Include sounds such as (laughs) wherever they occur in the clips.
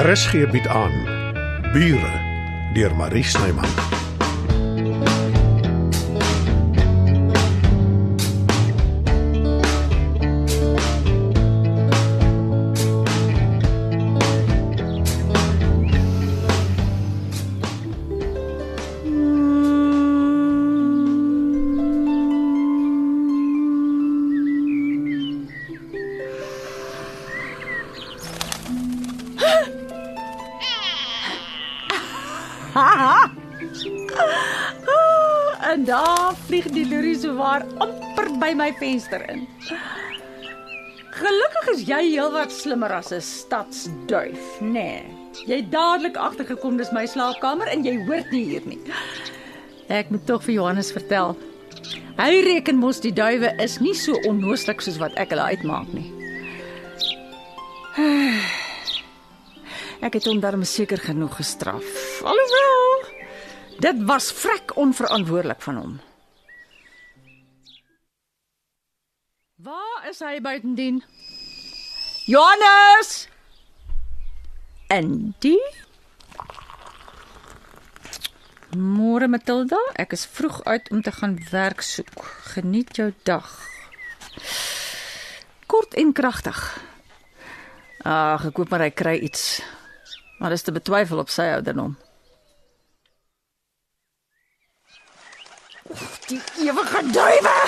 RSG bied aan Bure deur Marie Snyman. Sowaar amper by my venster in. Gelukkig is jy heelwat slimmer as 'n stadsduif, nê? Nee. Jy het dadelik agtergekom dis my slaapkamer en jy hoort nie hier nie. Ek moet tog vir Johannes vertel. Hy reken mos die duwe is nie so onnooslik soos wat ek hulle uitmaak nie. (sighs) Ek het hom darm seker genoeg gestraf. Alhoewel dit was vrek onverantwoordelik van hom. Is hy buitendien? Johannes! Die? Môre Matilda, ek is vroeg uit om te gaan werk soek. Geniet jou dag. Kort en kragtig. Ag, ek hoop maar hy kry iets. Maar dis te betwyfel op sy ouderdom. Die ewige duiwe.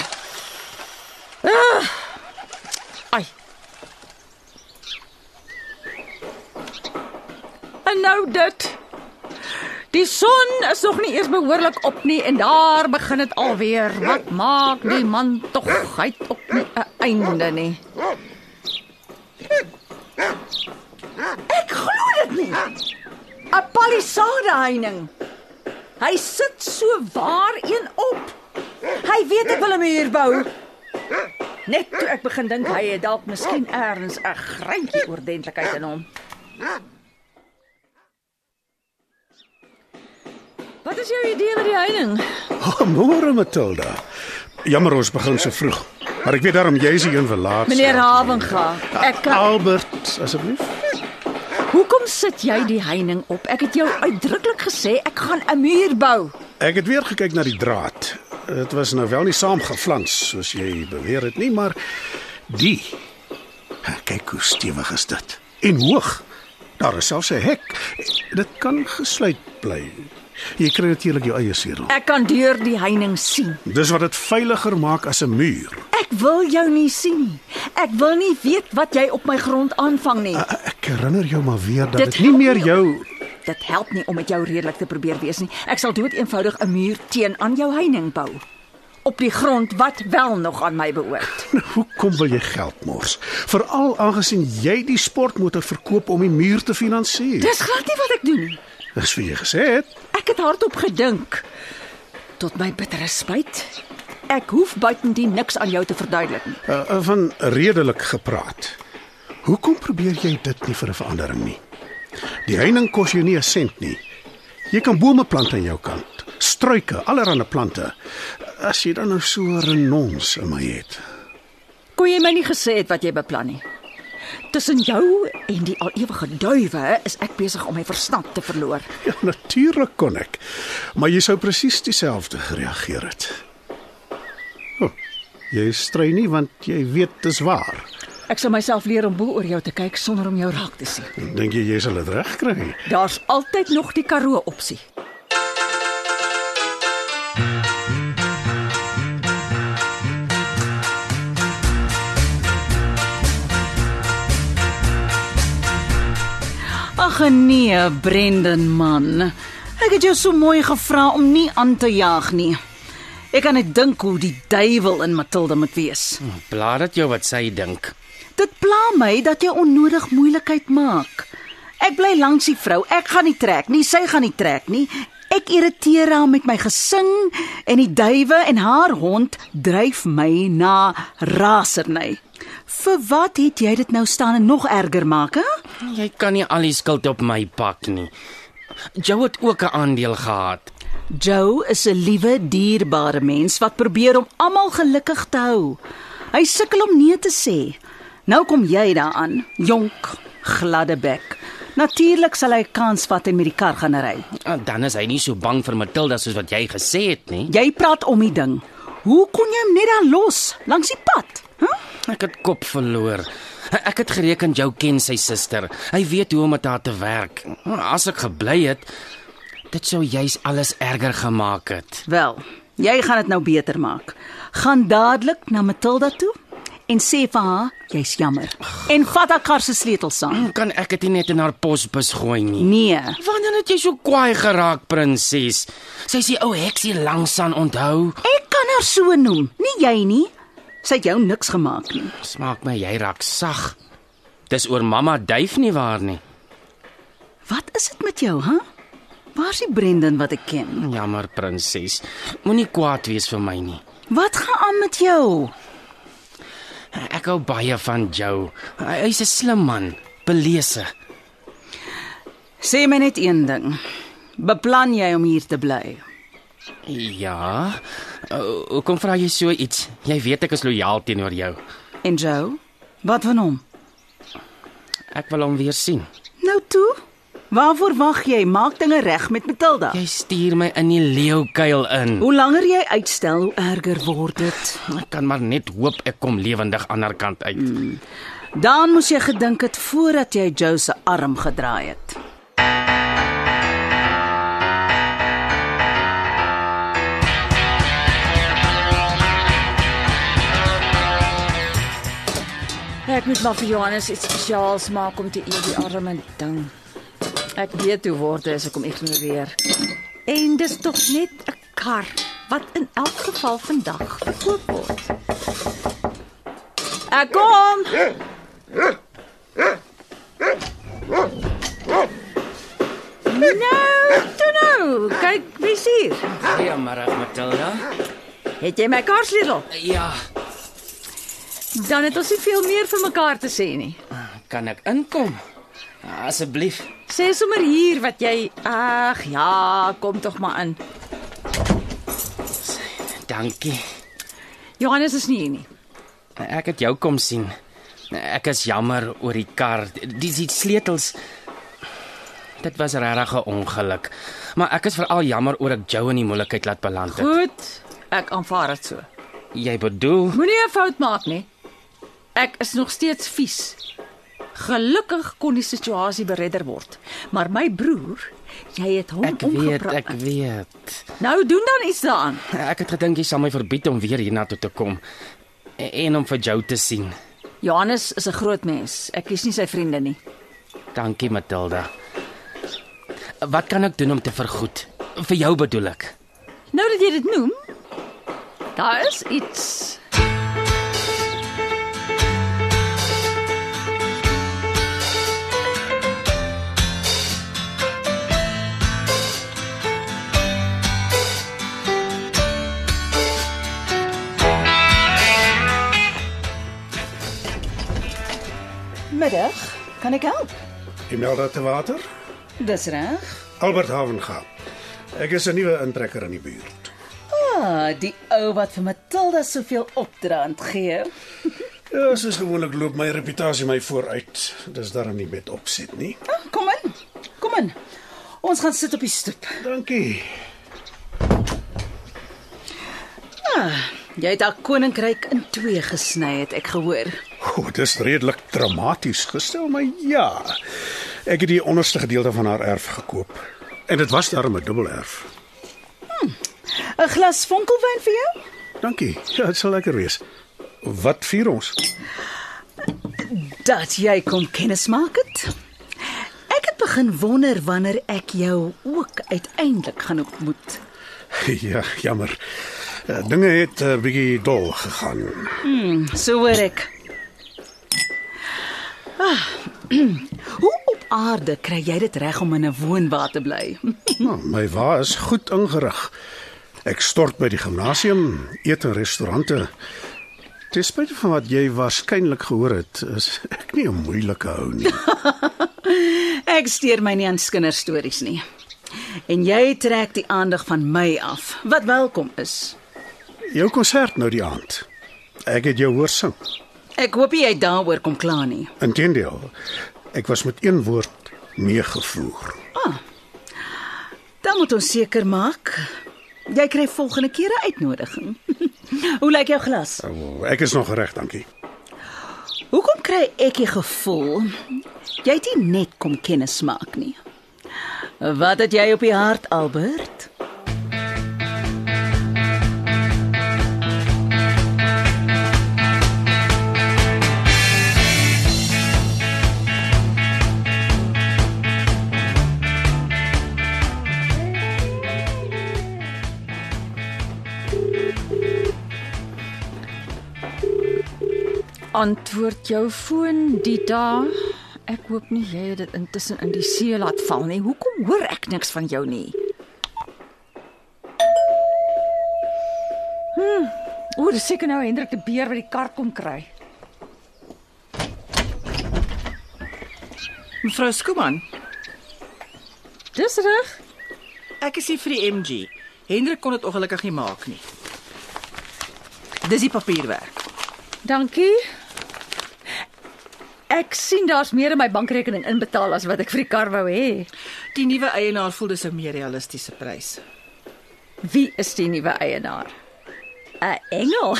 Ah. Ai. En nou dit. Die son is nog nie eers behoorlik op nie en daar begin dit alweer. Wat maak die man tog hy het op 'n einde nie. Ek glo dit nie. 'n Palisade heining. Hy sit so waar een op. Hy weet ek wil hom hier bou. Net toe ek begin dink hy het dalk miskien eers 'n greintjie ordentlikheid in hom. Is jou idee met die heining? (laughs) Oh, môre Matilda. Jammer ons begin so vroeg. Maar ek weet daarom jy is die een wat laat. Meneer Havenga, ek kan Albert asseblief. Hoekom sit jy die heining op? Ek het jou uitdruklik gesê ek gaan 'n muur bou. Ek het weer gekyk na die draad. Dit was nou wel nie saamgeflans soos jy beweer het nie, maar die kyk hoe stewig is dit. En hoog. Daar is selfs 'n hek. Dit kan gesluit bly. Jy kry natuurlik jou eie seël. Ek kan deur die heining sien. Dis wat dit veiliger maak as 'n muur. Ek wil jou nie sien nie. Ek wil nie weet wat jy op my grond aanvang nie. Ek herinner jou maar weer dat Dit dit nie meer jou Dit help nie om met jou redelik te probeer wees nie. Ek sal dood eenvoudig 'n muur teen aan jou heining bou. Op die grond wat wel nog aan my behoort. (laughs) Hoekom wil jy geld mors? Veral aangesien jy die sportmotor verkoop om die muur te finansier. Dis glad nie wat ek doen nie. Dis wat jy gesê het. Ek het hardop gedink. Tot my bittere spyt. Ek hoef buitendien niks aan jou te verduidelik nie. Uh, uh, van redelik gepraat. Hoekom probeer jy dit nie vir 'n verandering nie? Die heining kos jou nie 'n sent nie. Jy kan bome plant aan jou kant, struike, allerlei plante. As jy dan nou so renons in my het. Kon jy my nie gesê het wat jy beplan nie? Tussen jou en die al ewige duwe is ek besig om my verstand te verloor. Ja, natuurlik kon ek. Maar jy sou presies dieselfde gereageer het. Oh, jy stry nie want jy weet dis waar. Ek sal myself leer om bo oor jou te kyk sonder om jou raak te sien. Dink jy jy sal dit regkry? Daar's altyd nog die Karoo opsie. Ag nee, Brendan man. Ek het jou so mooi gevra om nie aan te jaag nie. Ek kan net dink hoe die duiwel in Matilda moet wees. Pla dit jou wat sy dink. Dit pla my dat jy onnodig moeilikheid maak. Ek bly langs die vrou. Ek gaan nie trek nie, sy gaan nie trek nie. Ek irriteer haar met my gesing en die duwe en haar hond dryf my na raserny. Vir wat het jy dit nou staan en nog erger maak, hè? Jy kan nie al die skuld op my pak nie. Jou het ook 'n aandeel gehad. Joe is 'n liewe, dierbare mens wat probeer om almal gelukkig te hou. Hy sukkel om nee te sê. Nou kom jy daaraan, jonk, gladde bek. Natuurlik sal hy kans vat en met die kar gaan ry. Ah, Dan is hy nie so bang vir Matilda soos wat jy gesê het nie. Jy praat om die ding. Hoe kon jy hom net daar los langs die pad? Ek het kop verloor. Ek het gereken jou ken sy suster. Hy weet hoe om met haar te werk. As ek gebly het, dit sou juis alles erger gemaak het. Wel, jy gaan dit nou beter maak. Gaan dadelik na Matilda toe en sê vir haar jy's jammer. En vat haar kar se sleutels saam. Kan ek dit net in haar posbus gooi nie? Nee. Wanneer het jy so kwaai geraak, prinses? Sy sê ou heksie langs aan onthou. Ek kan haar so noem, nie jy nie. Sy het jou niks gemaak nie. Smaak my jy raak sag. Dis oor mamma duif nie waar nie. Wat is dit met jou, hè? Waar's die Brendan wat ek ken? Jammer, prinses. Moenie kwaad wees vir my nie. Wat gaan aan met jou? Ek hou baie van Joe. Hy- Hy's 'n slim man, belese. Sê my net een ding. Beplan jy om hier te bly? Ja. Uh, Hoekom vra jy so iets? Jy weet ek is lojaal teenoor jou. En Joe? Wat van hom? Ek wil hom weer sien. Nou toe. Waarvoor wag jy? Maak dinge reg met Matilda. Jy stuur my in die leeukuil in. Hoe langer jy uitstel, hoe erger word dit. Ek kan maar net hoop ek kom lewendig ander kant uit. Mm. Dan moes jy gedink het voordat jy Joe se arm gedraai het. Ek moet maar vir Johannes iets spesiaals maak om te eet die arme ding. Ek weet hoe word dit as ek hom ignoreer. En dis tog net 'n kar wat in elk geval vandag verkoop word. Ek kom. Nou, toe nou. Kyk, wie's hier? Goeiemôre, Matilda. Het jy my kaarsleutel? Ja, Dan het ons nie veel meer vir mekaar te sê nie. kan ek inkom? Asseblief. Sê sommer hier wat jy Ag ja, kom tog maar in. Dankie. Johannes is nie hier nie. Ek het jou kom sien. Ek is jammer oor die kar. Die, die sleutels Dit was regtig 'n ongeluk. Maar ek is veral jammer oor ek jou in die moeilikheid laat beland het. Goed, ek aanvaar dit so. Jy bedoel Moenie 'n fout maak nie. Ek is nog steeds vies. Gelukkig kon die situasie beredder word, maar my broer, jy het hom ek weet, omgepraat. ek weet. Nou doen dan iets daaraan. Ek het gedink jy sal my verbied om weer hiernatoe te kom en, en om vir jou te sien. Johannes is 'n groot mens. Ek is nie sy vriende nie. Dankie Matilda. Wat kan ek doen om te vergoed? Vir jou bedoel ek. Nou dat jy dit noem, daar is iets. Middag, kan ek help? Imelda te water? Dis reg. Albert Havenga. Ek is 'n nuwe intrekker in die buurt. Ah, die ou wat vir Matilda soveel opdraand gee. (laughs) Ja, soos gewoonlik loop my reputasie my vooruit. Dis darm nie met opset nie. Ah, kom in. Kom in. Ons gaan sit op die stoep. Dankie. Jy het haar koninkryk in twee gesny, het ek gehoor. O, dis redelik dramaties gestel, maar ja. Ek het die onderste gedeelte van haar erf gekoop. En dit was darm 'n dubbelerf. 'n Glas vonkelwyn vir jou? Dankie. Ja, dit sal lekker wees. Wat vier ons? Dat jy kom kennis maak het. Ek het begin wonder wanneer ek jou ook uiteindelik gaan ontmoet. (laughs) Ja, jammer. Uh, dinge het 'n uh, bietjie dol gegaan. So hoor ek. (clears throat) Hoe op aarde kry jy dit reg om in 'n woonwa te bly? (laughs) Nou, my wa is goed ingerig. Ek stort by die gimnasium, eet in restaurante. Ten spyte van wat jy waarskynlik gehoor het, is ek nie 'n moeilike ou nie. (laughs) Ek steur my nie aan kinderstories nie. En jy trek die aandag van my af, wat welkom is. Jou konsert nou die aand. Ek het jou hoor sing. Ek hoop jy daaroor kom kla nie. Inteendeel, ek was met een woord meegevoer. Dan moet ons seker maak jy kry volgende keer 'n uitnodiging. (laughs) Hoe lyk jou glas? Oh, ek is nog reg, dankie. Hoekom kry ek die gevoel jy het nie net kom kennis maak nie? Wat het jy op die hart, Albert? Antwoord jou foon, Dita. Ek hoop nie jy het dit intussen in die see laat val nie. Hoekom hoor ek niks van jou nie? Hm. O, dis seker nou Hendrik die beer wat die kar kom kry. Mevrou Skuman, Dis reg. ek is hier vir die MG. Hendrik kon dit ongelukkig nie maak nie. Dis die papierwerk. Dankie. Ek sien daar's meer in my bankrekening inbetaal as wat ek vir die kar wou hê. Die nuwe eienaar voel dis 'n meer realistiese prys. Wie is die nuwe eienaar? 'n Engel.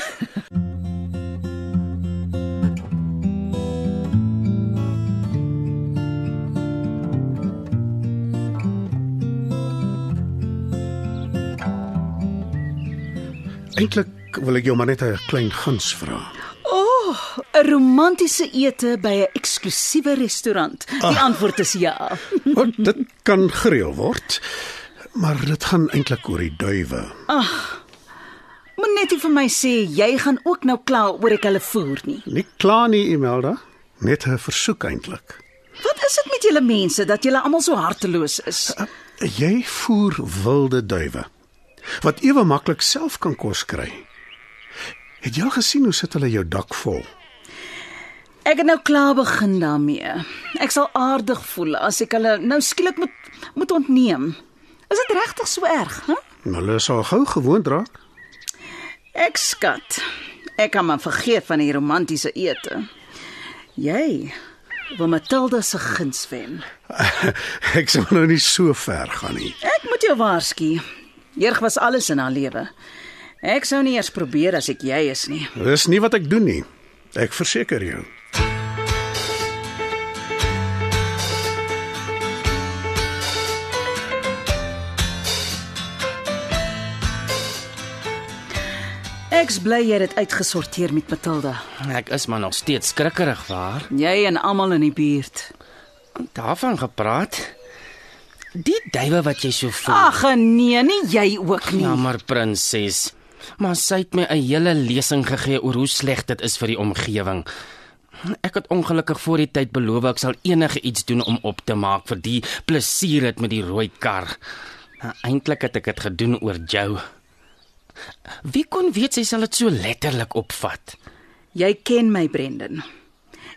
Eintlik wil ek jou maar net 'n klein guns vra. 'n Romantiese ete by 'n eksklusiewe restaurant. Die antwoord is ja. Want (laughs) dit kan gereël word, maar dit gaan eintlik oor die duwe. Moet net vir my sê jy gaan ook nou kla oor ek hulle voer nie. Nie klaar nie, Imelda, net 'n versoek eintlik. Wat is dit met julle mense dat julle almal so harteloos is? Jy voer wilde duwe wat ewe maklik self kan kos kry. Het jy al gesien hoe sit hulle jou dak vol? Ek het nou klaar begin daarmee. Ek sal aardig voel as ek hulle nou skielik moet moet ontneem. Is dit regtig so erg, hè? Hulle sal gou gewoond raak. Ek skat. Ek kan maar vergeet van die romantiese ete. Jy wil Matilda se guns wen. (laughs) ek sal nou nie so ver gaan nie. Ek moet jou waarsku. Jeug was alles in haar lewe. Ek sou nie eers probeer as ek jy is nie. Dis nie wat ek doen nie. Ek verseker jou. Ek's bly jy het dit uitgesorteer met Matilda. Ek is maar nog steeds skrikkerig waar. Jy en almal in die buurt. Daarvan gepraat. Die duwe wat jy so voel. Ag nee, nie jy ook nie. Jammer prinses. Maar sy het my 'n hele lesing gegee oor hoe sleg dit is vir die omgewing. Ek het ongelukkig voor die tyd beloof ek sal enige iets doen om op te maak vir die plesier dit met die rooi kar. Nou, Eintlik het ek dit gedoen oor jou. Wie kon weet sy sal dit so letterlik opvat? Jy ken my, Brendan.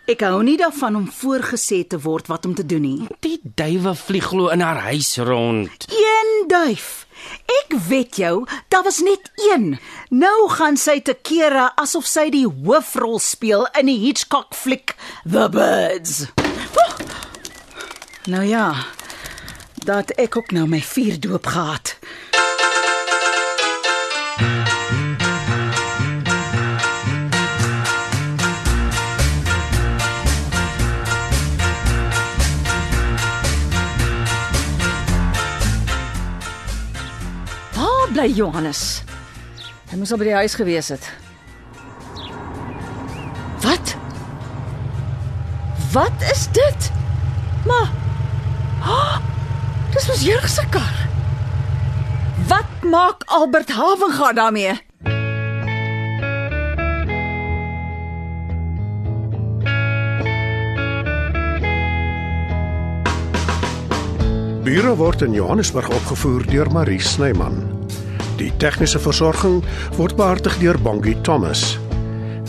Ek hou nie daarvan om voorgesê te word wat om te doen nie. Die duwe vlieg glo in haar huis rond. Een duif. Ek weet jou, daar was net een. Nou gaan sy te kere asof sy die hoofrol speel in die Hitchcock fliek The Birds. Oh! Nou ja, dat ek ook nou my vier doop gehad. Waar bly Johannes? Hy moes al by die huis gewees het. Wat? Wat is dit? Maar oh, Dis mos Jurg se kar. Wat maak Albert Havenga daarmee? Bure word in Johannesburg opgevoer deur Marie Snyman. Die tegniese versorging word behartig deur Bongie Thomas.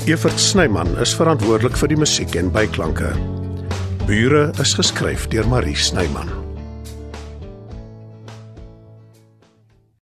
Evert Snyman is verantwoordelik vir die musiek en byklanke. Bure is geskryf deur Marie Snyman.